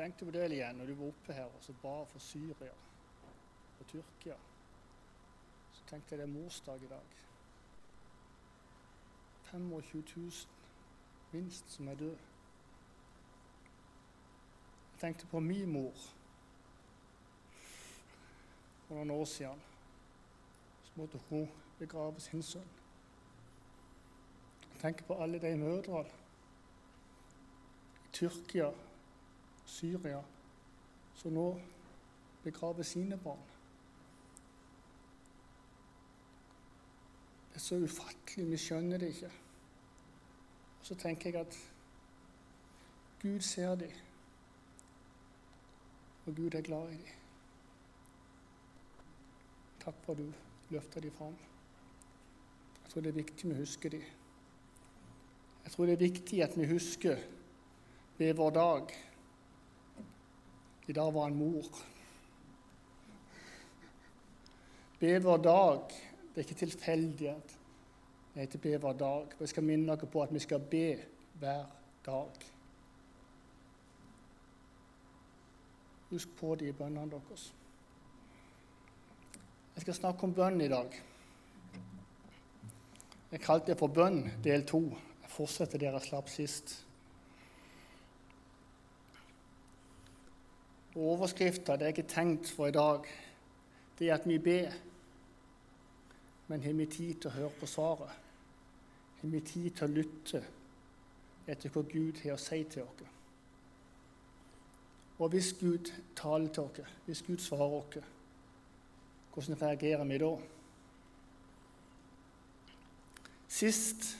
tenkte på det igjen når du var oppe her og så ba for Syria og Tyrkia. Så tenkte jeg det er morsdag i dag. 25 000 minst som er død. Jeg tenkte på min mor for noen år siden. Så måtte hun begrave sin sønn. Jeg tenker på alle de mødrene i Tyrkia, Syria, som nå begraver sine barn. Det er så ufattelig. Vi skjønner det ikke. Og så tenker jeg at Gud ser dem, og Gud er glad i dem. Takk for at du løfter dem fram. Jeg tror det er viktig vi husker dem. Jeg tror det er viktig at vi husker ved vår dag. I dag var han mor. Be vår dag. Det er ikke tilfeldighet. Det heter be hver dag. Og jeg skal minne dere på at vi skal be hver dag. Husk på det i bønnene deres. Jeg skal snakke om bønn i dag. Jeg kalte det for bønn del to. Jeg fortsetter der jeg slapp sist. Overskrifta det er ikke tenkt for i dag, det er at vi ber. Men har vi tid til å høre på svaret? Har vi tid til å lytte etter hva Gud har å si til oss? Og hvis Gud taler til oss, hvis Gud svarer oss, hvordan reagerer vi da? Sist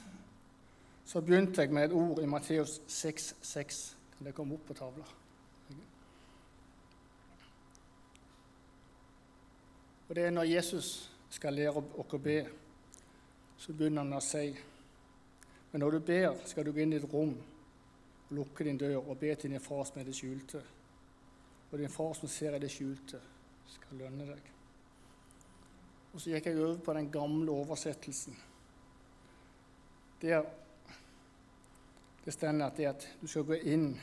så begynte jeg med et ord i Matteus 6,6. Kan det komme opp på tavla? Og Det er når Jesus skal lære oss å be, så begynner han å si Men når du ber, skal du gå inn i et rom og lukke din dør og be til din far som er det skjulte. Og din far som ser i det skjulte, skal lønne deg. Og så gikk jeg over på den gamle oversettelsen. Der det står at, at du skal gå inn,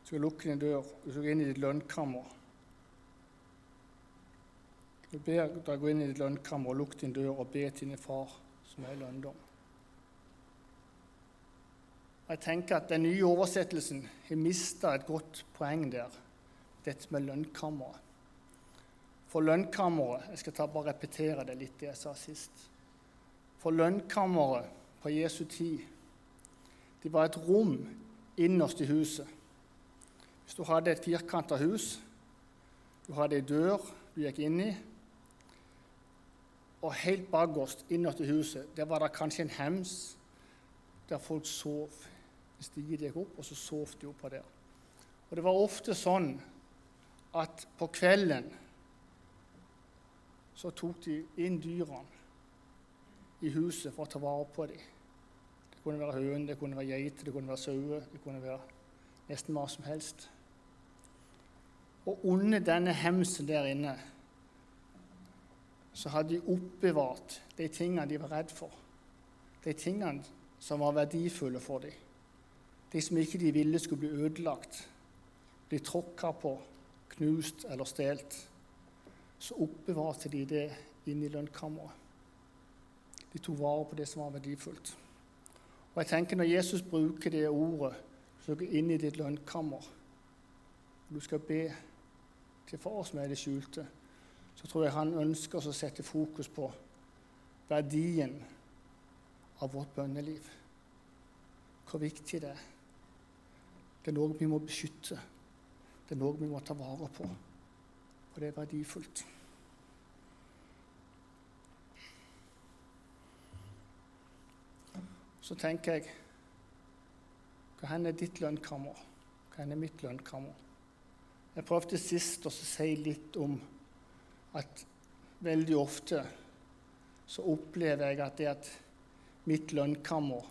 du skal lukke din dør, du skal gå inn i ditt lønnkammer. Du ber deg gå inn i ditt lønnkammer og lukke din dør og be til din far, som er i lønndom. Jeg tenker at Den nye oversettelsen har mista et godt poeng der, dette med lønnkammeret. For lønnkammeret Jeg skal bare repetere det litt, det jeg sa sist. For lønnkammeret på Jesu tid det var et rom innerst i huset. Hvis du hadde et firkanta hus, du hadde ei dør du gikk inn i, og helt bakerst innerst i huset der var det kanskje en hems der folk sov. Stigen gikk opp, og så sov de oppå der. Og det var ofte sånn at på kvelden så tok de inn dyrene i huset for å ta vare på dem. Det kunne være høne, det kunne være geiter, det kunne være sauer, det kunne være nesten hva som helst. Og under denne hemsen der inne så hadde de oppbevart de tingene de var redd for. De tingene som var verdifulle for dem. De som ikke de ville skulle bli ødelagt, bli tråkka på, knust eller stjålet. Så oppbevarte de det inne i lønnkammeret. De tok vare på det som var verdifullt. Og jeg tenker Når Jesus bruker det ordet så går inn i ditt lønnkammer, du skal be til Far som er det skjulte, så tror jeg han ønsker oss å sette fokus på verdien av vårt bønneliv. Hvor viktig det er. Det er noe vi må beskytte. Det er noe vi må ta vare på. Og det er verdifullt. Så tenker jeg Hva er ditt lønnkammer? Hva er mitt lønnkammer? Jeg prøvde sist å si litt om at veldig ofte så opplever jeg at det at mitt lønnkammer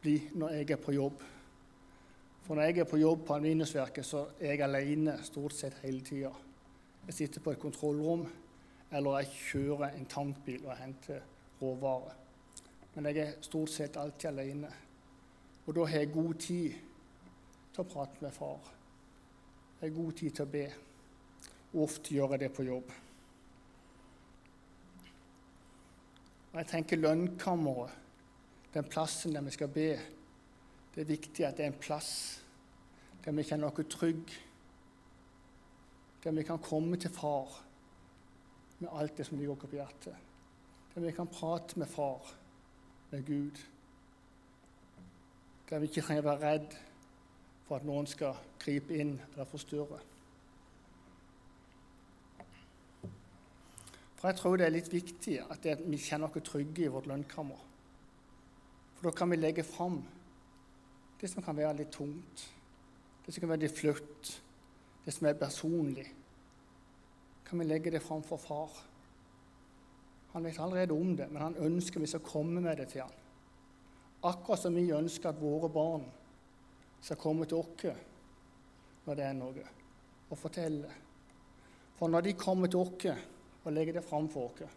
blir når jeg er på jobb. For når jeg er på jobb på Aluminiumsverket, så er jeg alene stort sett hele tida. Jeg sitter på et kontrollrom, eller jeg kjører en tankbil og henter råvarer. Men jeg er stort sett alltid alene. Og da har jeg god tid til å prate med far. Jeg har god tid til å be. Ofte gjør jeg det på jobb. Og jeg tenker lønnkammeret, den plassen der vi skal be, det er viktig at det er en plass der vi kjenner oss trygge, der vi kan komme til far med alt det som ligger oss på hjertet, der vi kan prate med far, med Gud, der vi ikke trenger å være redd for at noen skal gripe inn eller forstyrre. For jeg tror det er litt viktig at vi kjenner oss trygge i vårt lønnkammer. For da kan vi legge fram det som kan være litt tungt, det som kan være litt flutt, det som er personlig. Kan vi legge det fram for far? Han vet allerede om det, men han ønsker vi skal komme med det til han. Akkurat som vi ønsker at våre barn skal komme til oss når det er noe, og fortelle. For når de kommer til oss og legger det fram for oss,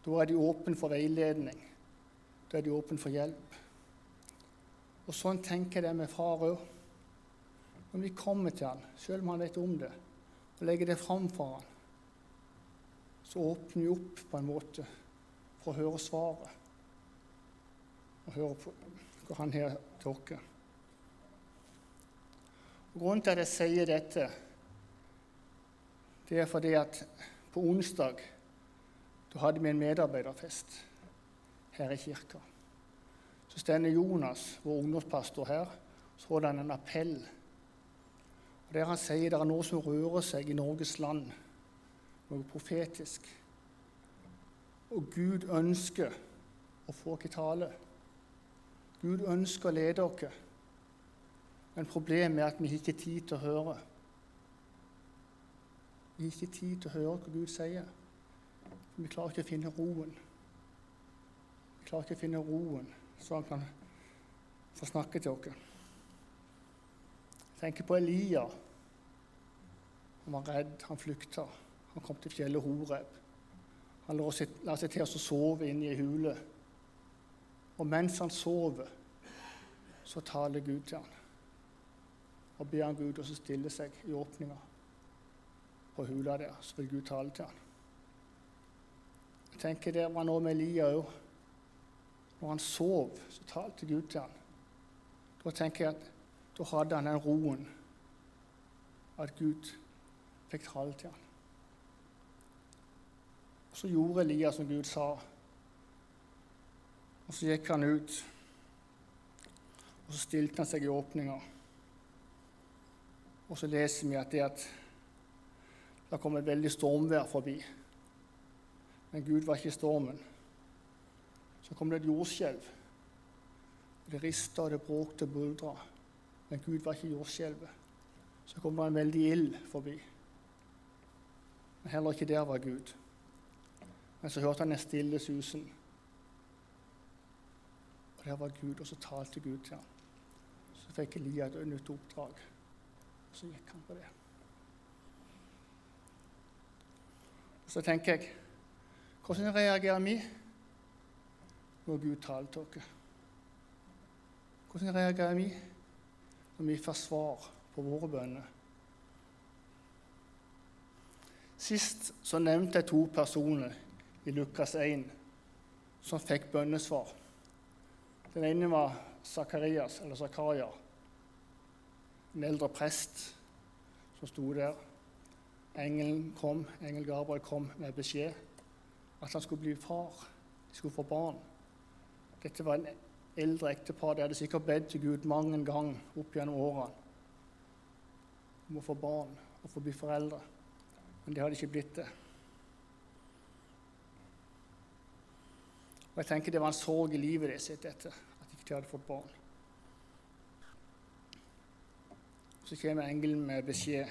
da er de åpne for veiledning. Da er de åpne for hjelp. Og sånn tenker jeg det med far òg. Når vi kommer til han, selv om han vet om det, og legger det fram for han, så åpner vi opp på en måte for å høre svaret. Og høre på hva han har til. Grunnen til at jeg sier dette, det er fordi at på onsdag da hadde vi en medarbeiderfest her i kirka. Så stender Jonas, vår ungdomspastor, her. Så holder han en appell. Og Der han sier det er noe som rører seg i Norges land, noe profetisk. Og Gud ønsker å få oss tale. Gud ønsker å lede oss. Men problemet er at vi ikke har tid til å høre. Vi har ikke tid til å høre hva Gud sier. Vi klarer ikke å finne roen. Vi klarer ikke å finne roen så han kan få snakke til oss. Jeg tenker på Elia. Han var redd, han flykta. Han kom til fjellet Horeb. Han la seg til å sove inne i ei hule. Og mens han sover, så taler Gud til han. Og ber han Gud å stille seg i åpninga på hula der, så vil Gud tale til ham. Jeg tenker Det var noe med Elia òg. Når han sov, så talte Gud til ham. Da tenker jeg at da hadde han den roen at Gud fikk tale til ham. Så gjorde Elia som Gud sa. Og Så gikk han ut, og så stilte han seg i åpninga. Og så leser vi at det at det kom et veldig stormvær forbi. Men Gud var ikke i stormen. Så kom det et jordskjelv. Det rista det bråkte buldra. Men Gud var ikke i jordskjelvet. Så kom det en veldig ild forbi. Men heller ikke der var Gud. Men så hørte han en stille susen. Og der var Gud, og så talte Gud til ham. Så fikk Elia et nytt oppdrag. Og så gikk han på det. Så tenker jeg hvordan reagerer vi når Gud taler til oss? Hvordan reagerer vi når vi får svar på våre bønner? Sist så nevnte jeg to personer i Lukas 1 som fikk bønnesvar. Den ene var Zakarias, eller Zakaria, en eldre prest som sto der Engelen kom, engel Gabriel kom med beskjed at han skulle bli far. De skulle få barn. Dette var en eldre ektepar. De hadde sikkert bedt til Gud mange ganger opp gjennom årene om å få barn og få bli foreldre. Men det hadde ikke blitt det. Og jeg tenker Det var en sorg i livet deres etter at de ikke hadde fått barn. Så kommer engelen med beskjed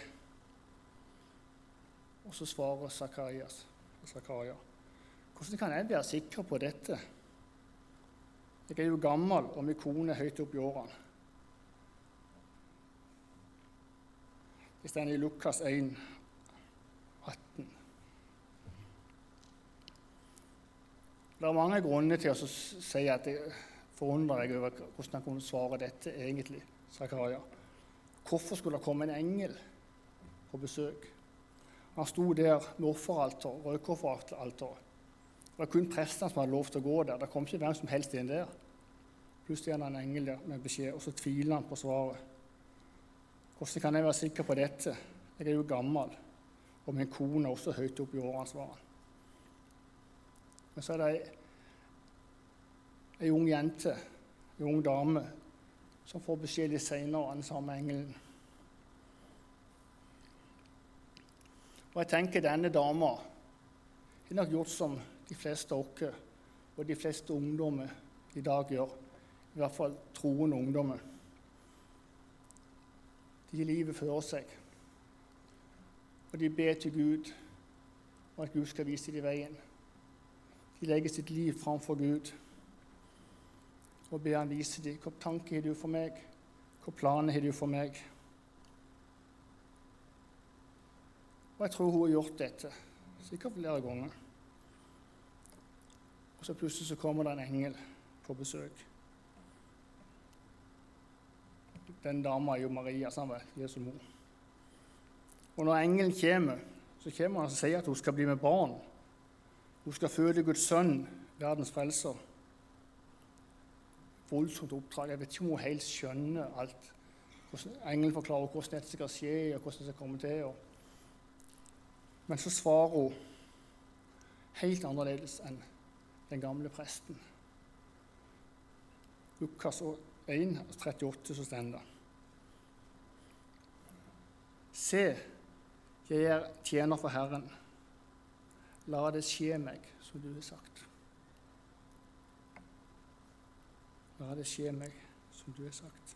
og så svarer Zakarias, Zakaria hvordan kan jeg være sikker på dette? Jeg er jo gammel, og min kone er høyt opp i årene. Det står i Lukas 1, 18. Det er mange grunner til å si at jeg forundrer meg over hvordan han kunne svare dette egentlig, Zakaria. hvorfor skulle det komme en engel på besøk. Han sto der med offeralter, røykofferalter. Det var kun prestene som hadde lov til å gå der. Det kom ikke hvem som helst inn der. Plutselig er det en engel der med beskjed, og så tviler han på svaret. Hvordan kan jeg være sikker på dette? Jeg er jo gammel, og min kone er også høyt oppe i årene. Men så er det ei, ei ung jente, ei ung dame, som får beskjed litt seinere av den samme engelen. Og jeg tenker denne dama har nok gjort som de fleste av oss og de fleste ungdommer i dag gjør. I hvert fall troende ungdommer. De gir livet før seg. Og de ber til Gud og at Gud skal vise dem veien. De legger sitt liv framfor Gud og ber han vise dem hva tanker har du for meg, Hvilke planer har du for meg. Og jeg tror hun har gjort dette sikkert flere ganger. Og så plutselig så kommer det en engel på besøk. Den dama er jo Maria, som er Jesu mor. Og når engelen kommer, så kommer han og sier at hun skal bli med barn. Hun skal føde Guds sønn, verdens frelser. Voldsomt oppdrag. Jeg vet ikke om hun helt skjønner alt. Engelen forklarer hvordan dette skal skje, og hvordan det skal komme til. Og men så svarer hun helt annerledes enn den gamle presten. Lukas 1, 38, så står det Se, jeg er tjener for Herren. La det skje meg som du har sagt. La det skje meg som du har sagt.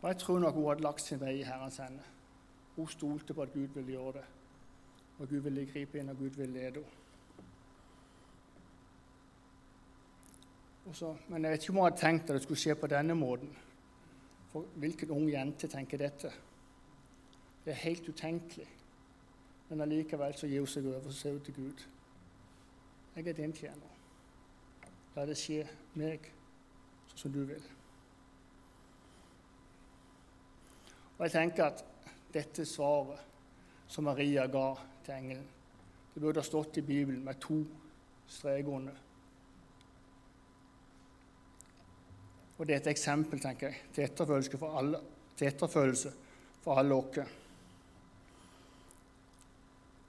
Og Jeg tror nok hun hadde lagt sin vei i Herrens hender. Hun stolte på at Gud ville gjøre det, og Gud ville gripe inn, og Gud ville lede henne. Så, men jeg vet ikke om hun hadde tenkt at det skulle skje på denne måten. For hvilken ung jente tenker dette? Det er helt utenkelig. Men allikevel så gir hun seg over og ser ut til Gud. Jeg er din tjener. La det skje meg sånn som du vil. Og jeg tenker at dette svaret som Maria ga til engelen. Det burde ha stått i Bibelen med to streker under. Og det er et eksempel tenker jeg, til etterfølgelse for alle, til etterfølgelse for alle oss.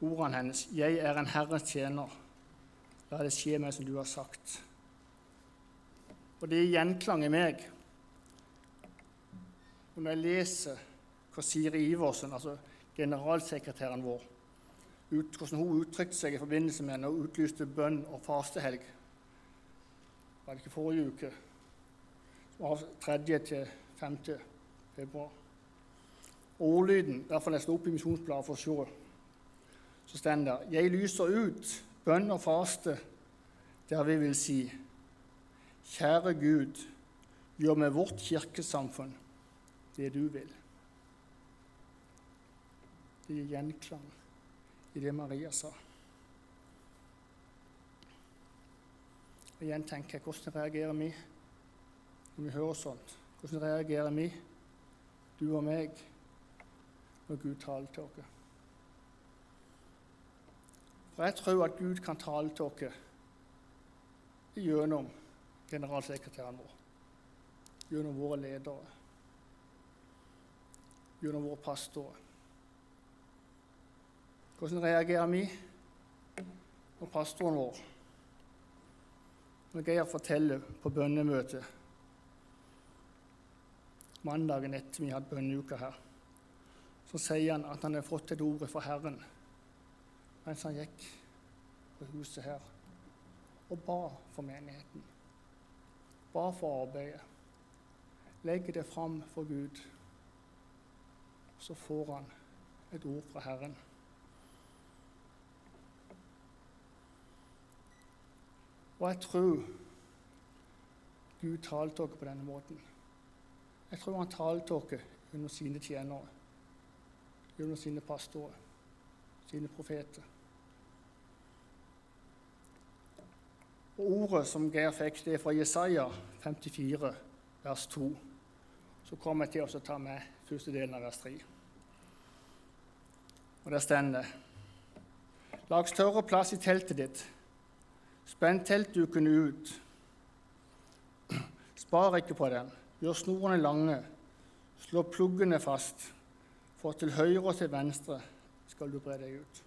Ordene hennes 'Jeg er en Herres tjener'. La det skje meg som du har sagt. Og det er gjenklang i meg. Når jeg leser hva Siri Iversen, altså generalsekretæren vår, ut, hvordan hun uttrykte seg i forbindelse med når hun utlyste bønn og fastehelg. Var det ikke forrige uke? Fra 3. til 5. februar. Og ordlyden, fall jeg slo opp i Misjonsbladet for å se, så står det Jeg lyser ut bønn og faste der vi vil si Kjære Gud, gjør med vårt kirkesamfunn det du vil. Det gir gjenklang i det Maria sa. Og igjen tenker jeg, hvordan reagerer vi når vi hører sånt? Hvordan reagerer vi, du og meg, når Gud taler til oss? For jeg tror at Gud kan tale til oss gjennom generalsekretæren vår, gjennom våre ledere, gjennom våre pastorer. Hvordan reagerer vi og pastoren vår når Geir forteller på bønnemøtet mandagen etter vi hadde bønneuka her, så sier han at han har fått et ord fra Herren mens han gikk på huset her og ba for menigheten. Ba for arbeidet. Legger det fram for Gud. Så får han et ord fra Herren. Og jeg tror Gud talte dere på denne måten. Jeg tror han talte dere gjennom sine tjenere, gjennom sine pastorer, sine profeter. Og Ordet som Geir fikk, det er fra Jesaja 54, vers 2. så kommer jeg til å ta med første delen av vers 3. Og der står det Lag større plass i teltet ditt. Spenn teltdukene ut. Spar ikke på den. Gjør snorene lange. Slå pluggene fast. For til høyre og til venstre skal du bre deg ut.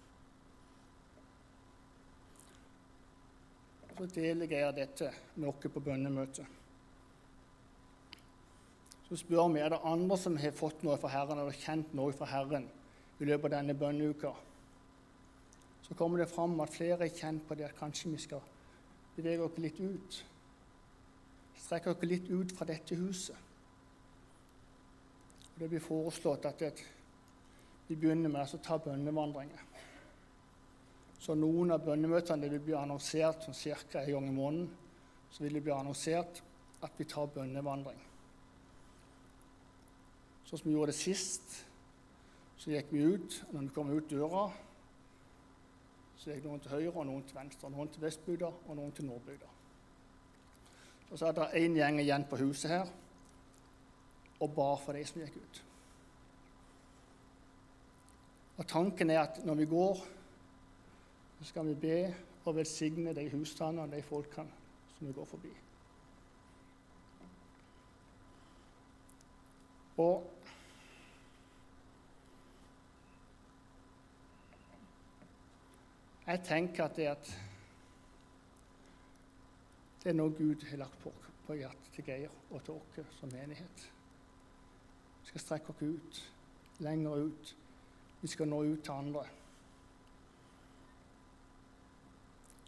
Så deler jeg dette med dere på bønnemøtet. Så spør vi er det andre som har fått noe fra Herren eller kjent noe fra Herren i løpet av denne bønneuka. Så kommer det fram at flere er kjent på det at kanskje vi skal bevege oss litt ut. Strekke oss litt ut fra dette huset. Det blir foreslått at det, vi begynner med å ta bønnevandringer. Så noen av bønnemøtene vil bli annonsert sånn ca. en gang i måneden. Så vil det bli annonsert at vi tar bønnevandring. Sånn som vi gjorde det sist, så gikk vi ut. og Når vi kom ut døra, så gikk noen til høyre og noen til venstre. Noen til vestbygda og noen til nordbygda. Og så er det én gjeng igjen på huset her og bar for de som gikk ut. Og Tanken er at når vi går, så skal vi be og velsigne de husstandene og de folkene som vi går forbi. Og Jeg tenker at det, at det er noe Gud har lagt på, på hjertet til Geir og til oss som menighet. Vi skal strekke oss ut, lenger ut. Vi skal nå ut til andre.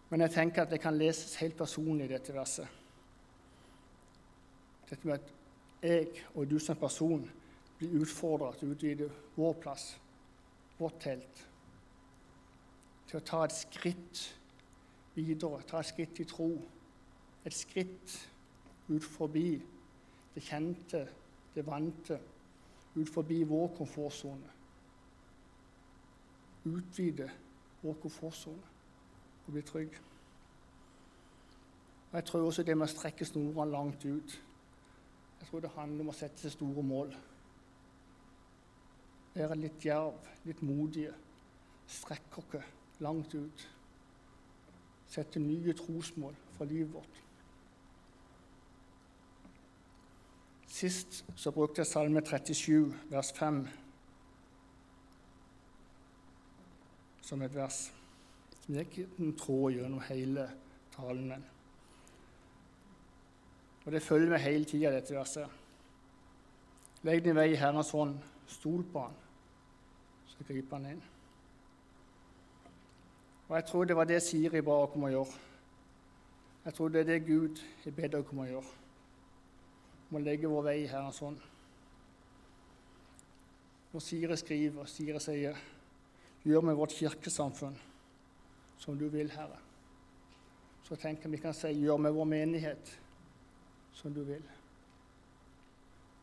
Men jeg tenker at det kan leses helt personlig, dette verset. Dette med at jeg og du som person blir utfordra til å utvide vår plass, vårt telt til å ta et skritt videre, ta et skritt i tro. Et skritt ut forbi det kjente, det vante, ut forbi vår komfortsone. Utvide vår komfortsone og bli trygg. Og Jeg tror også det med å strekke snorene langt ut Jeg tror det handler om å sette seg store mål. Være litt djerv, litt modige. Strekke oss langt ut. Sette nye trosmål for livet vårt. Sist så brukte jeg Salme 37, vers 5, som et vers som gikk en tråd gjennom hele talen min. Og det følger med hele tida, dette verset. Legg din vei i Herrens hånd, stol på Han, så griper Han inn. Og jeg tror det var det Siri ba oss om å gjøre. Jeg tror det er det Gud har bedt oss om å gjøre. Om å legge vår vei i Herrens hånd. Når Siri skriver, og Siri sier, 'Gjør med vårt kirkesamfunn som du vil, Herre', så tenker jeg vi kan si, 'Gjør med vår menighet som du vil'.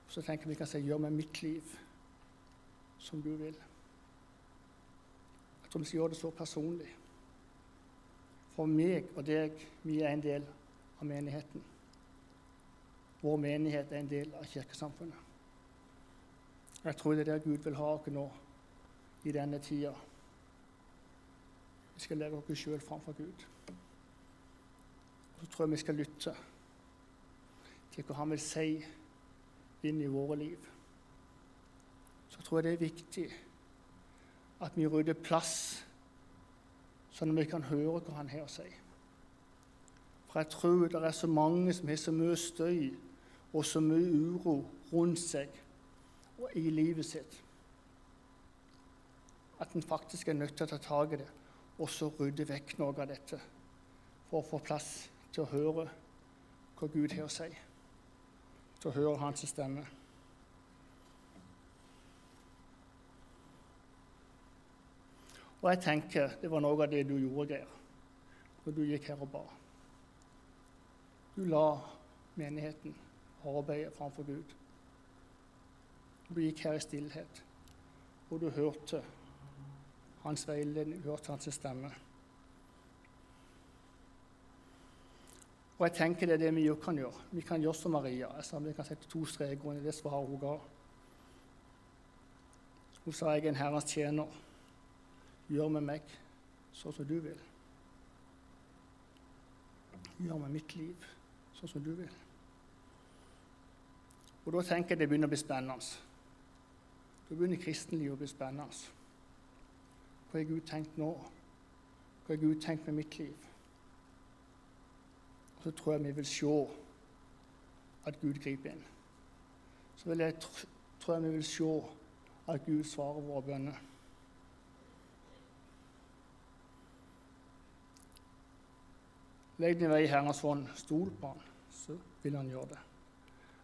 Så tenker jeg vi kan si, 'Gjør med mitt liv som du vil'. Jeg tror vi skal gjøre det så personlig. For meg og deg, vi er en del av menigheten. Vår menighet er en del av kirkesamfunnet. Jeg tror det er det Gud vil ha oss nå i denne tida. Vi skal legge oss sjøl framfor Gud. Og så tror jeg vi skal lytte til hva Han vil si inn i våre liv. Så tror jeg det er viktig at vi rydder plass sånn at vi kan høre hva han har å si. For jeg tror det er så mange som har så mye støy og så mye uro rundt seg og i livet sitt at en faktisk er nødt til å ta tak i det og så rydde vekk noe av dette for å få plass til å høre hva Gud har å si, til å høre Hans stemme. Og jeg tenker det var noe av det du gjorde, Geir, når du gikk her og ba. Du la menigheten arbeide framfor Gud. Du gikk her i stillhet, og du hørte hans veiledning, du hørte hans stemme. Og jeg tenker det er det vi kan gjøre. Vi kan gjøre som Maria. Jeg sa, vi kan sette to streker under det svaret hun ga. Hun sa jeg er en Herrens tjener. Gjør med meg sånn som du vil. Gjør med mitt liv sånn som du vil. Og da tenker jeg det begynner å bli spennende. Da begynner kristenlivet å bli spennende. Hva har Gud tenkt nå? Hva har Gud tenkt med mitt liv? Og så tror jeg vi vil se at Gud griper inn. Så vil jeg, tror jeg vi vil se at Gud svarer våre bønner. Legg din vei i Herrens hånd, stol på Han, så vil Han gjøre det.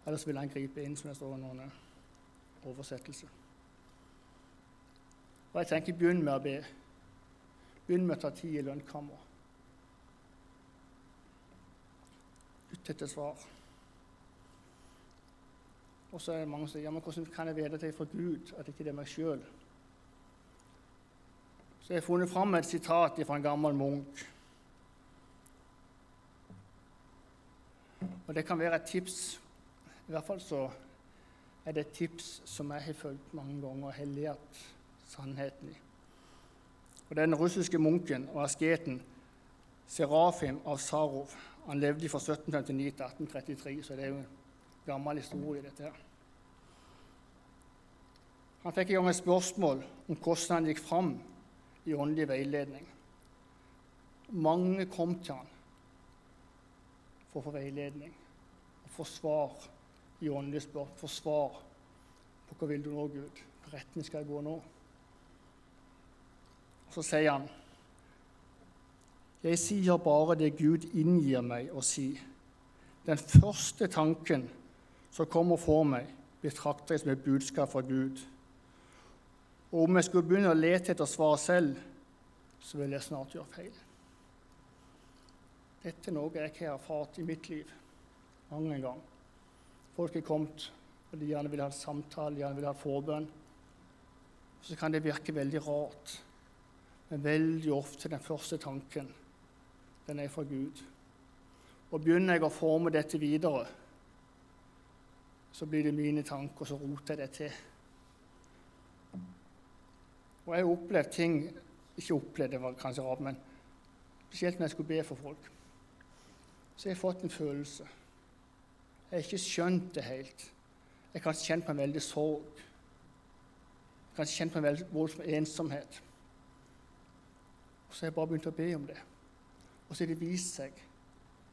Ellers vil Han gripe inn, som det står i noen oversettelser. Og jeg tenker begynn med å be. Begynn med å ta tid i lønnkammer. Lytt etter svar. Og så er det mange som sier ja, men hvordan kan jeg vite at jeg er fra Gud, at det ikke er meg sjøl? Så jeg har funnet fram et sitat fra en gammel munk. Og det kan være et tips. I hvert fall så er det et tips som jeg har fulgt mange ganger og lært sannheten i. Og Den russiske munken og asketen Serafim av Sarov han levde fra 1759 til 1833, så det er jo en gammel historie. dette her. Han fikk en gang et spørsmål om hvordan han gikk fram i åndelig veiledning. Mange kom til han for å få veiledning og få svar i åndelige spørsmål. Få svar på hva vil du nå, Gud? Hvilken retning skal jeg gå nå? Så sier han, 'Jeg sier bare det Gud inngir meg å si.' 'Den første tanken som kommer for meg, betrakter jeg som et budskap fra Gud.' 'Og om jeg skulle begynne å lete etter svar selv, så vil jeg snart gjøre feil.' Dette er noe jeg har erfart i mitt liv mange ganger. Folk er kommet og de gjerne vil ha en samtale, gjerne vil ha forbønn. Så kan det virke veldig rart men veldig ofte den første tanken, den er fra Gud. Og begynner jeg å forme dette videre, så blir det mine tanker, så roter jeg det til. Og jeg har opplevd ting Ikke opplevd, det var kanskje rart, men spesielt når jeg skulle be for folk, så jeg har fått en følelse. Jeg har ikke skjønt det helt. Jeg har kanskje kjent på en veldig sorg. Jeg har kanskje kjent på en veldig voldsom ensomhet. Og så har jeg bare begynt å be om det. Og så har det vist seg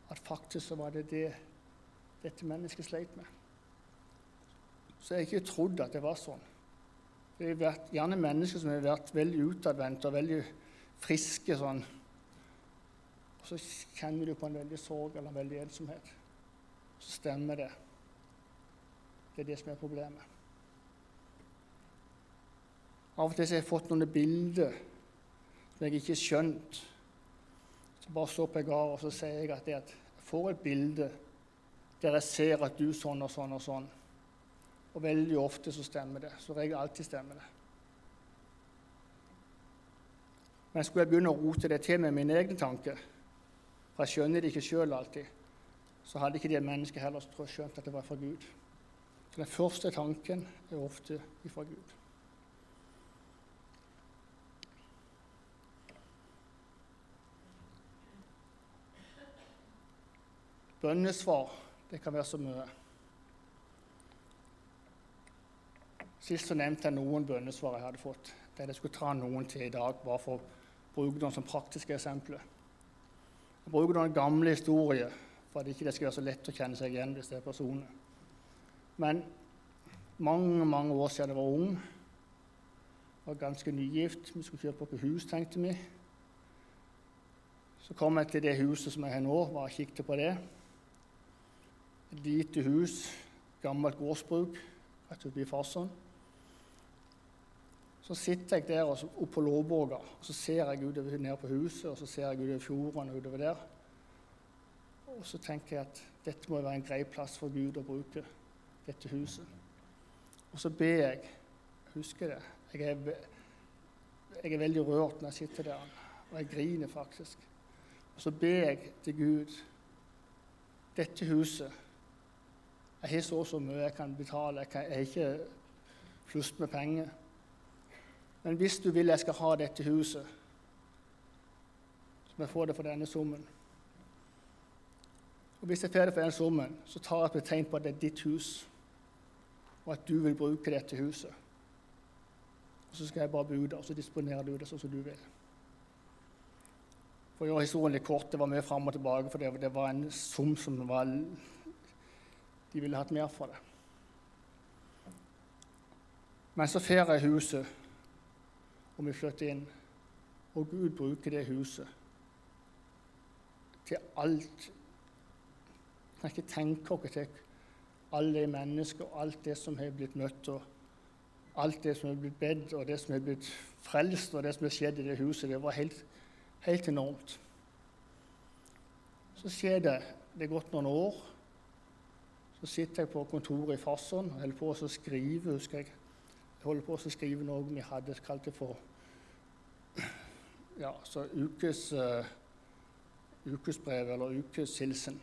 at faktisk så var det det dette mennesket sleit med. Så jeg har ikke trodd at det var sånn. Det har vært gjerne mennesker som har vært veldig utadvendte og veldig friske sånn. Og så kjenner du på en veldig sorg eller en veldig ensomhet. Så stemmer det. Det er det som er problemet. Av og til har jeg fått noen bilder som jeg ikke har skjønt. Så bare står på av, og så sier jeg at, jeg får et bilde der jeg ser at du sånn og sånn og sånn. Og veldig ofte så stemmer det. Så regel alltid stemmer det. Men skulle jeg begynne å rote det til med mine egne tanker, for jeg skjønner det ikke sjøl alltid, så hadde ikke de mennesket heller skjønt at det var fra Gud. Så den første tanken er ofte fra Gud. Bønnesvar, det kan være så mye. Sist så nevnte jeg noen bønnesvar jeg hadde fått. Det jeg skulle ta noen til i dag, bare for å bruke noen som praktiske eksempler. Jeg bruker noen gamle historier for at det ikke skal være så lett å kjenne seg igjen hvis det er personer. Men mange mange år siden jeg var ung, var ganske nygift, vi skulle kjøpe opp hus, tenkte vi. Så kom jeg til det huset som jeg har nå, og kikket på det. Et lite hus, gammelt gårdsbruk rett utenfor Farsund. Så sitter jeg der oppe på Låvåga og så ser jeg utover ned på huset og så ser jeg utover fjorden og utover der. Og så tenker jeg at dette må være en grei plass for Gud å bruke dette huset. Og så ber jeg. Husker det. Jeg er, jeg er veldig rørt når jeg sitter der, og jeg griner faktisk. Og så ber jeg til Gud dette huset Jeg har så og så mye jeg kan betale. Jeg, kan, jeg har ikke flust med penger. Men hvis du vil jeg skal ha dette huset, så må jeg få det for denne summen. Og Hvis jeg får det for den summen, så tar jeg et tegn på at det er ditt hus, og at du vil bruke dette huset. Og Så skal jeg bare bude, og så disponerer du det sånn som du vil. For å gjøre historien litt kort, Det var mye fram og tilbake, for det, det var en sum som var De ville hatt mer for det. Men så får jeg huset, og vi flytter inn. Og Gud bruker det huset til alt. Kan ikke tenke oss til alle de mennesker og alt det som har blitt møtt, og alt det som har blitt bedt, og det som har blitt frelst, og det som har skjedd i det huset. Det var helt, helt enormt. Så skjer det Det er gått noen år. Så sitter jeg på kontoret i Farsund og holder på å skrive, husker jeg. Jeg holder på å skrive noe vi hadde kalt det for ja, så ukes, uh, ukesbrev eller ukeshilsen.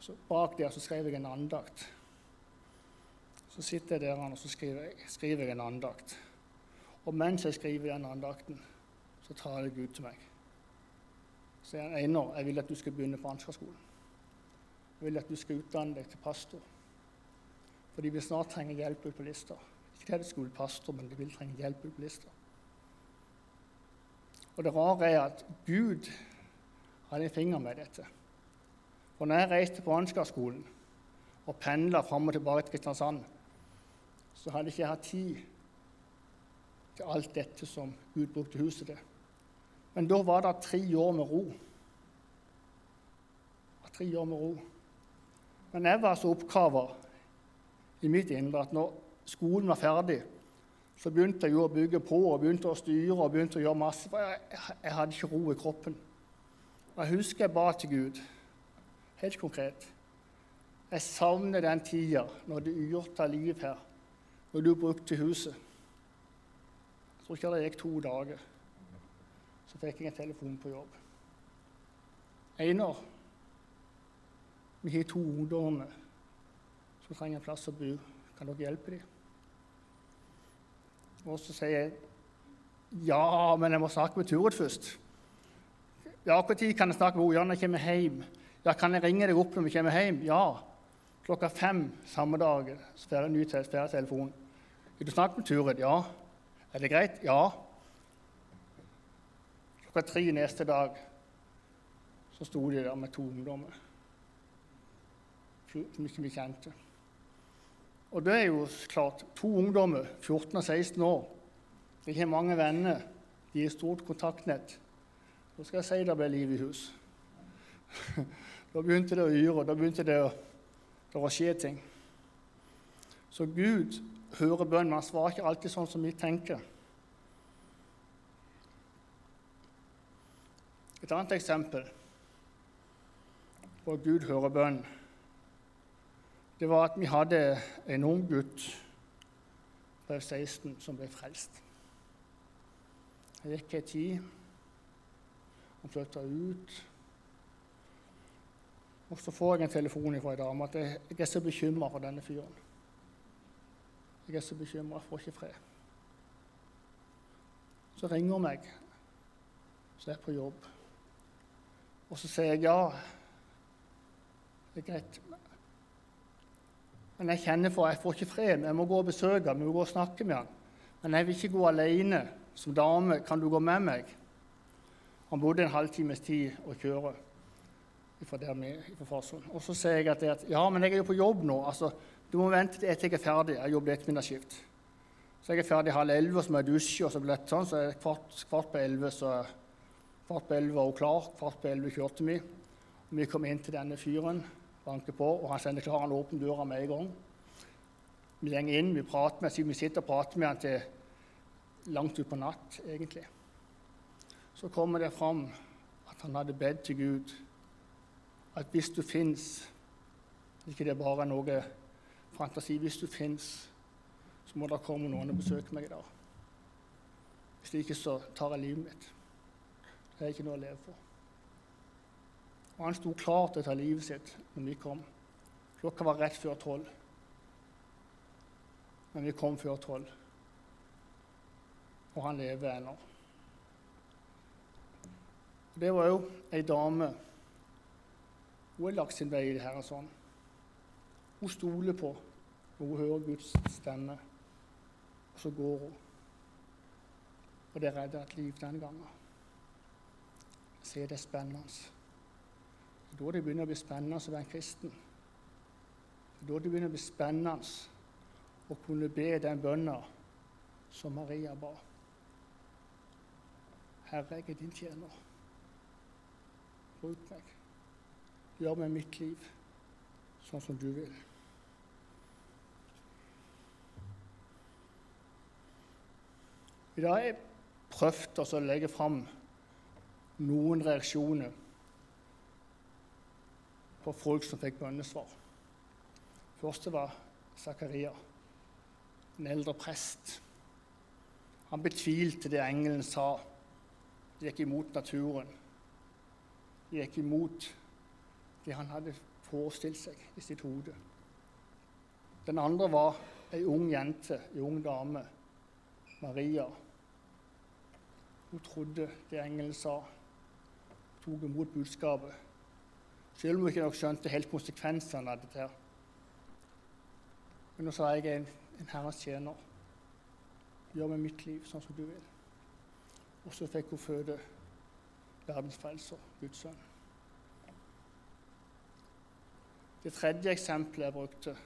Så bak der så skrev jeg en andakt. Så sitter jeg der og så skriver jeg, skriver jeg en andakt. Og mens jeg skriver den andakten, så tar jeg Gud til meg. Så jeg, Einar, jeg vil at du skal begynne på ansgarskolen. Jeg vil at du skal utdanne deg til pastor. For de vil snart trenge hjelp ut på lista. Ikke til skolepastor, men de vil trenge hjelp ut på lista. Og det rare er at Gud hadde en finger med dette. For når jeg reiste på Ansgarskolen og pendla fram og tilbake til Kristiansand, så hadde ikke jeg hatt tid til alt dette som Gud brukte huset til. Men da var det tre år med ro. Tre år med ro. Men jeg var så oppkava i mitt indre at når skolen var ferdig, så begynte jeg jo å bygge på og begynte å styre og begynte å gjøre masse. For jeg, jeg hadde ikke ro i kroppen. Og Jeg husker jeg ba til Gud, helt konkret. Jeg savner den tida når det ugjorte liv her, når du brukte huset. Jeg tror ikke det gikk to dager, så fikk jeg en telefon på jobb. Einar, vi har to ungdommer som trenger en plass å bo. Kan dere hjelpe dem? Og så sier jeg ja, men jeg må snakke med Turid først. Ja, Når kan jeg snakke med henne? Når jeg kommer hjem. Ja, Kan jeg ringe deg opp når vi kommer hjem? Ja. Klokka fem samme dag får jeg ny telefon. Vil du snakke med Turid? Ja. Er det greit? Ja. Klokka tre neste dag så sto de der med to ungdommer som ikke vi kjente. Og det er jo klart to ungdommer, 14 og 16 år. De har mange venner. De har stort kontaktnett. Så skal jeg si det ble liv i hus. Da begynte det å yre, da begynte det å, å skje ting. Så Gud hører bønn, men han svarer ikke alltid sånn som vi tenker. Et annet eksempel på at Gud hører bønn det var at vi hadde en ung gutt på 16 som ble frelst. Det gikk ei tid. Han flytta ut. Og så får jeg en telefon fra ei dame at jeg er så bekymra for denne fyren. Jeg er så bekymra, jeg får ikke fred. Så ringer hun meg, så er jeg på jobb. Og så sier jeg ja, det er greit, men jeg kjenner for jeg får ikke fred. Jeg må gå og besøke ham, jeg må gå og snakke med ham. Men jeg vil ikke gå alene som dame. Kan du gå med meg? Han bodde en halvtimes tid å kjøre fra der vi, fra Farsund. Og så sier jeg at, at, ja, men jeg er jo på jobb nå. altså, Du må vente til jeg er ferdig. Jeg jobber ettermiddagsskift. Så jeg er ferdig halv elleve, så må jeg dusje, og så blir det sånn, så er det kvart, på elleve kvart på elleve var hun klar. Kvart på elleve kjørte vi. Og vi kom inn til denne fyren banker på, og han sender klar, han åpner døra med en gang. Vi går inn, vi prater med vi sitter og prater med han til langt utpå natt, egentlig. Så kommer det fram at han hadde bedt til Gud at hvis du fins Ikke det er bare noe fantasi. Hvis du fins, så må det komme noen og besøke meg i dag. Hvis ikke, så tar jeg livet mitt. Det er ikke noe å leve for. Og han sto klar til å ta livet sitt når vi kom. Klokka var rett før tolv. Men vi kom før tolv. Og han lever ennå. Det var jo ei dame Hun har lagt sin vei i det her og sånn. Hun stoler på, og hun hører Guds stemme, og så går hun. Og det redder et liv den gangen. Det er spennende. Det er da det begynner å bli spennende å være en kristen. Det er da det begynner å bli spennende å kunne be den bønna som Maria ba. Herre, jeg er din tjener. Bruk meg. Gjør med mitt liv sånn som du vil. I dag har jeg prøvd å legge fram noen reaksjoner på folk som fikk bønnesvar. Første var Zakaria, en eldre prest. Han betvilte det engelen sa. Det gikk imot naturen. Det gikk imot det han hadde forestilt seg i sitt hode. Den andre var ei ung jente, ei ung dame, Maria. Hun trodde det engelen sa, tok imot budskapet. Selv om hun ikke nok skjønte helt konsekvensene av dette. Men nå sa jeg en, en Herrens tjener. Gjør med mitt liv sånn som du vil. Og så fikk hun føde verdens frelser, Guds sønn. Det tredje eksempelet jeg brukte,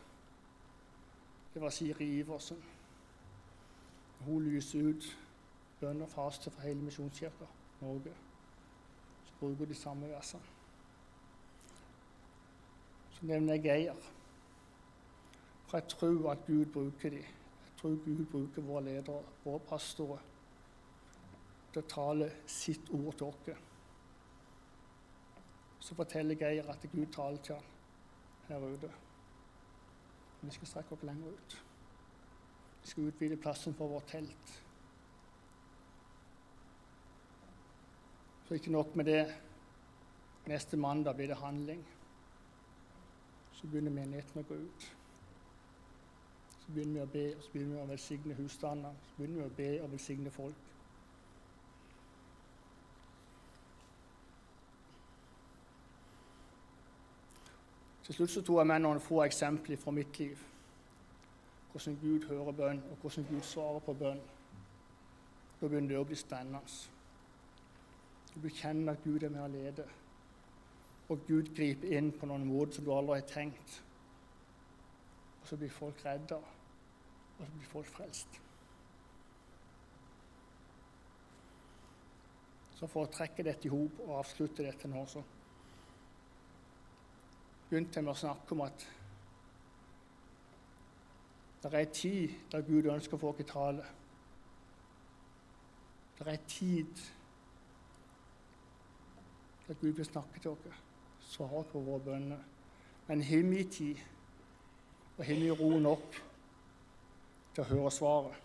det var Siri Iversen. Hun lyser ut bønn og faste for hele Misjonskirka Norge. Så bruker de samme versene. Så nevner jeg Geir. For jeg tror at Gud bruker de. Jeg tror Gud bruker våre ledere, våre pastorer, til å tale sitt ord til oss. Så forteller Geir at Gud taler til ham her ute. Vi skal strekke oss lenger ut. Vi skal utvide plassen for vårt telt. Så ikke nok med det. Neste mandag blir det handling. Så begynner menigheten å gå ut. Så begynner vi å be, og så begynner vi å velsigne husstander. Så begynner vi å be og velsigne folk. Til slutt så tok jeg med noen få eksempler fra mitt liv. Hvordan Gud hører bønn, og hvordan Gud svarer på bønn. Da begynner det å bli spennende. Du kjenner at Gud er med å lede, og Gud griper inn på noen måter som du aldri har tenkt. Og så blir folk redda, og så blir folk frelst. Så for å trekke dette i hop og avslutte dette nå, så begynte jeg med å snakke om at det er en tid der Gud ønsker få oss tale. Det er en tid der Gud vil snakke til oss, svare på våre bønner. Men har vi tid, og har vi ro nok til å høre svaret?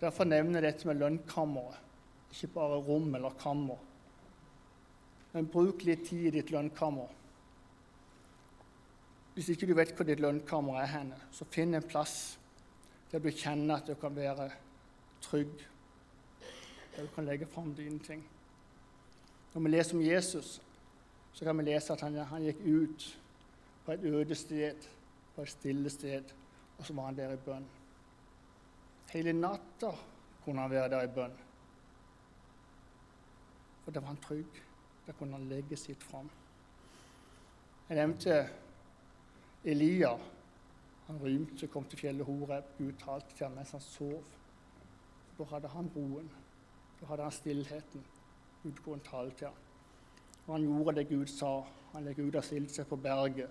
Derfor nevner jeg dette med lønnkammeret, ikke bare rom eller kammer. Men bruk litt tid i ditt lønnkammer. Hvis ikke du vet hvor ditt lønnkammer er, henne, så finn en plass der du kjenner at du kan være trygg, der du kan legge fram dine ting. Når vi leser om Jesus, så kan vi lese at han, han gikk ut på et øde sted, på et stille sted, og så var han der i bønn. Hele natta kunne han være der i bønn. For da var han trygg. Da kunne han legge sitt fram. Jeg nevnte Elia. Han rymte, kom til fjellet Horeb. Gud talte til ham mens han sov. Da hadde han roen. Da hadde han stillheten. Gud kunne tale til ham. Og han gjorde det Gud sa. Han legger ut av stilte seg på berget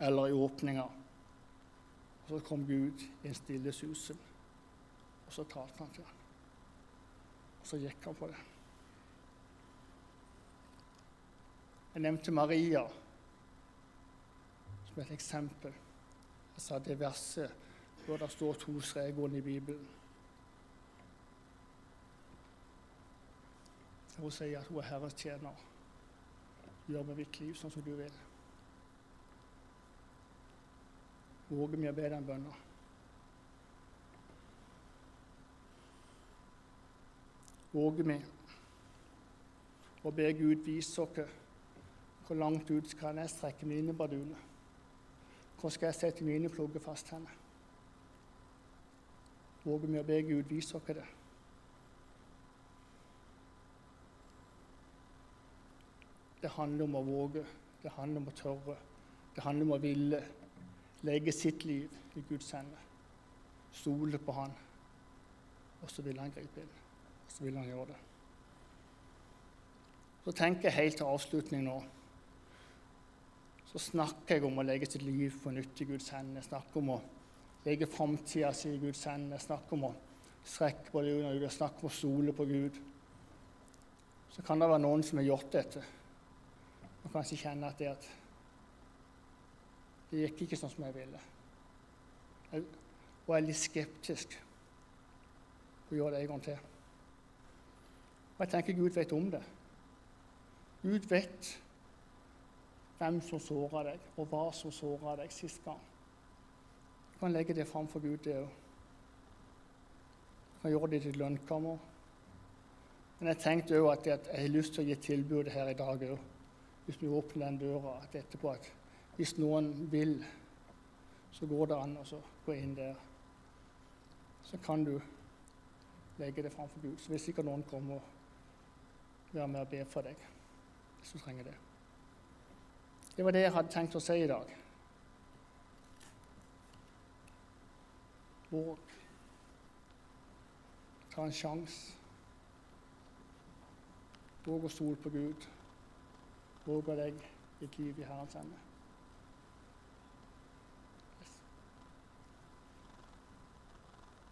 eller i åpninga. Og så kom Gud i en stille susen, og så talte han til ham. Og så gikk han på det. Jeg nevnte Maria som et eksempel. Jeg sa det verset hvor det står to streker i Bibelen. Hun sier at hun er Herres tjener. Gjør med mitt liv sånn som du vil. Våger vi å be den bønna? Våger vi å be Gud vise oss hvor langt ut skal jeg strekke mine barduner? Hvor skal jeg sette mine plugger fast henne? Våger vi å be Gud vise oss det? Det handler om å våge, det handler om å tørre, det handler om å ville legge sitt liv i Guds hender. Stole på Han, og så vil Han gripe inn. Og så vil Han gjøre det. Så tenker jeg helt til avslutning nå så snakker jeg om å legge sitt liv på nytt i Guds hender. Jeg snakker om å legge framtida si i Guds hender. Jeg snakker om å strekke på det under Gud. Jeg snakker om å stole på Gud. Så kan det være noen som har gjort dette, og kanskje kjenne at det, at det gikk ikke sånn som jeg ville. Jeg, og jeg er litt skeptisk på å gjøre det en gang til. Og jeg tenker Gud vet om det. Gud vet hvem som såra deg, og hva som såra deg sist gang. Du kan legge det fram for Gud, det òg. Du kan gjøre det i ditt lønnkammer. Men jeg tenkte òg at, jeg har lyst til å gi tilbudet her i dag òg, hvis vi åpner den døra at etterpå at hvis noen vil, så går det an å gå inn der. Så kan du legge det fram for Gud. Så vil sikkert noen komme og være med og be for deg hvis du trenger det. Det var det jeg hadde tenkt å si i dag. Våg. Ta en sjanse. Våg å stole på Gud. Våg å legge ditt liv i Herrens ende.